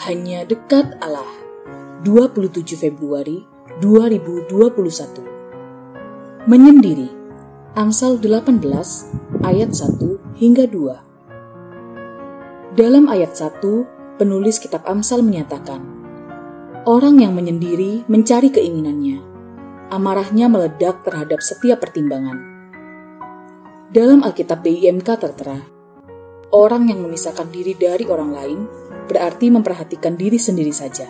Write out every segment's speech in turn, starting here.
hanya dekat Allah. 27 Februari 2021. Menyendiri. Amsal 18 ayat 1 hingga 2. Dalam ayat 1, penulis kitab Amsal menyatakan, orang yang menyendiri mencari keinginannya. Amarahnya meledak terhadap setiap pertimbangan. Dalam Alkitab BIMK tertera, orang yang memisahkan diri dari orang lain berarti memperhatikan diri sendiri saja.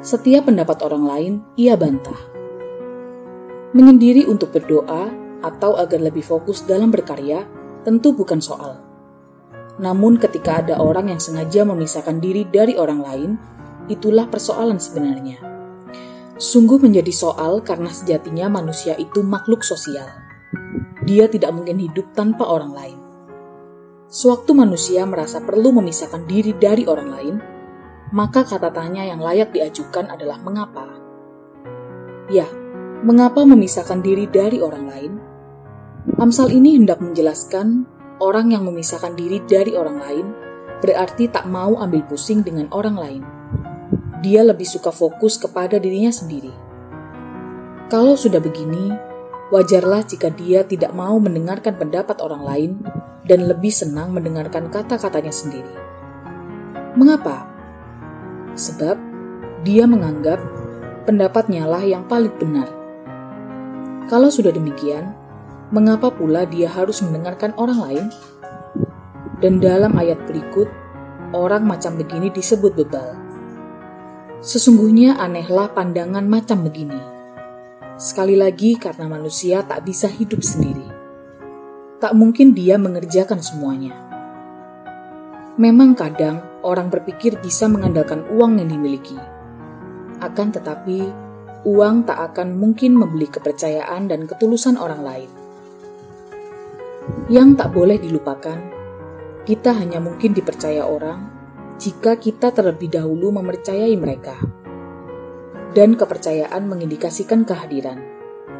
Setiap pendapat orang lain ia bantah. Menyendiri untuk berdoa atau agar lebih fokus dalam berkarya tentu bukan soal. Namun ketika ada orang yang sengaja memisahkan diri dari orang lain, itulah persoalan sebenarnya. Sungguh menjadi soal karena sejatinya manusia itu makhluk sosial. Dia tidak mungkin hidup tanpa orang lain. Sewaktu manusia merasa perlu memisahkan diri dari orang lain, maka kata tanya yang layak diajukan adalah mengapa. Ya, mengapa memisahkan diri dari orang lain? Amsal ini hendak menjelaskan orang yang memisahkan diri dari orang lain berarti tak mau ambil pusing dengan orang lain. Dia lebih suka fokus kepada dirinya sendiri. Kalau sudah begini, wajarlah jika dia tidak mau mendengarkan pendapat orang lain dan lebih senang mendengarkan kata-katanya sendiri. Mengapa? Sebab dia menganggap pendapatnya lah yang paling benar. Kalau sudah demikian, mengapa pula dia harus mendengarkan orang lain? Dan dalam ayat berikut, orang macam begini disebut bebal. Sesungguhnya anehlah pandangan macam begini. Sekali lagi karena manusia tak bisa hidup sendiri tak mungkin dia mengerjakan semuanya. Memang kadang orang berpikir bisa mengandalkan uang yang dimiliki. Akan tetapi, uang tak akan mungkin membeli kepercayaan dan ketulusan orang lain. Yang tak boleh dilupakan, kita hanya mungkin dipercaya orang jika kita terlebih dahulu mempercayai mereka. Dan kepercayaan mengindikasikan kehadiran,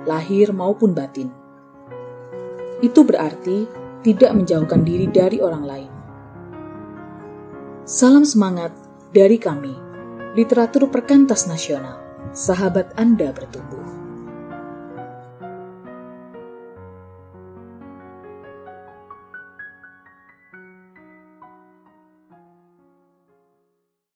lahir maupun batin itu berarti tidak menjauhkan diri dari orang lain. Salam semangat dari kami, literatur perkantas nasional. Sahabat Anda bertumbuh.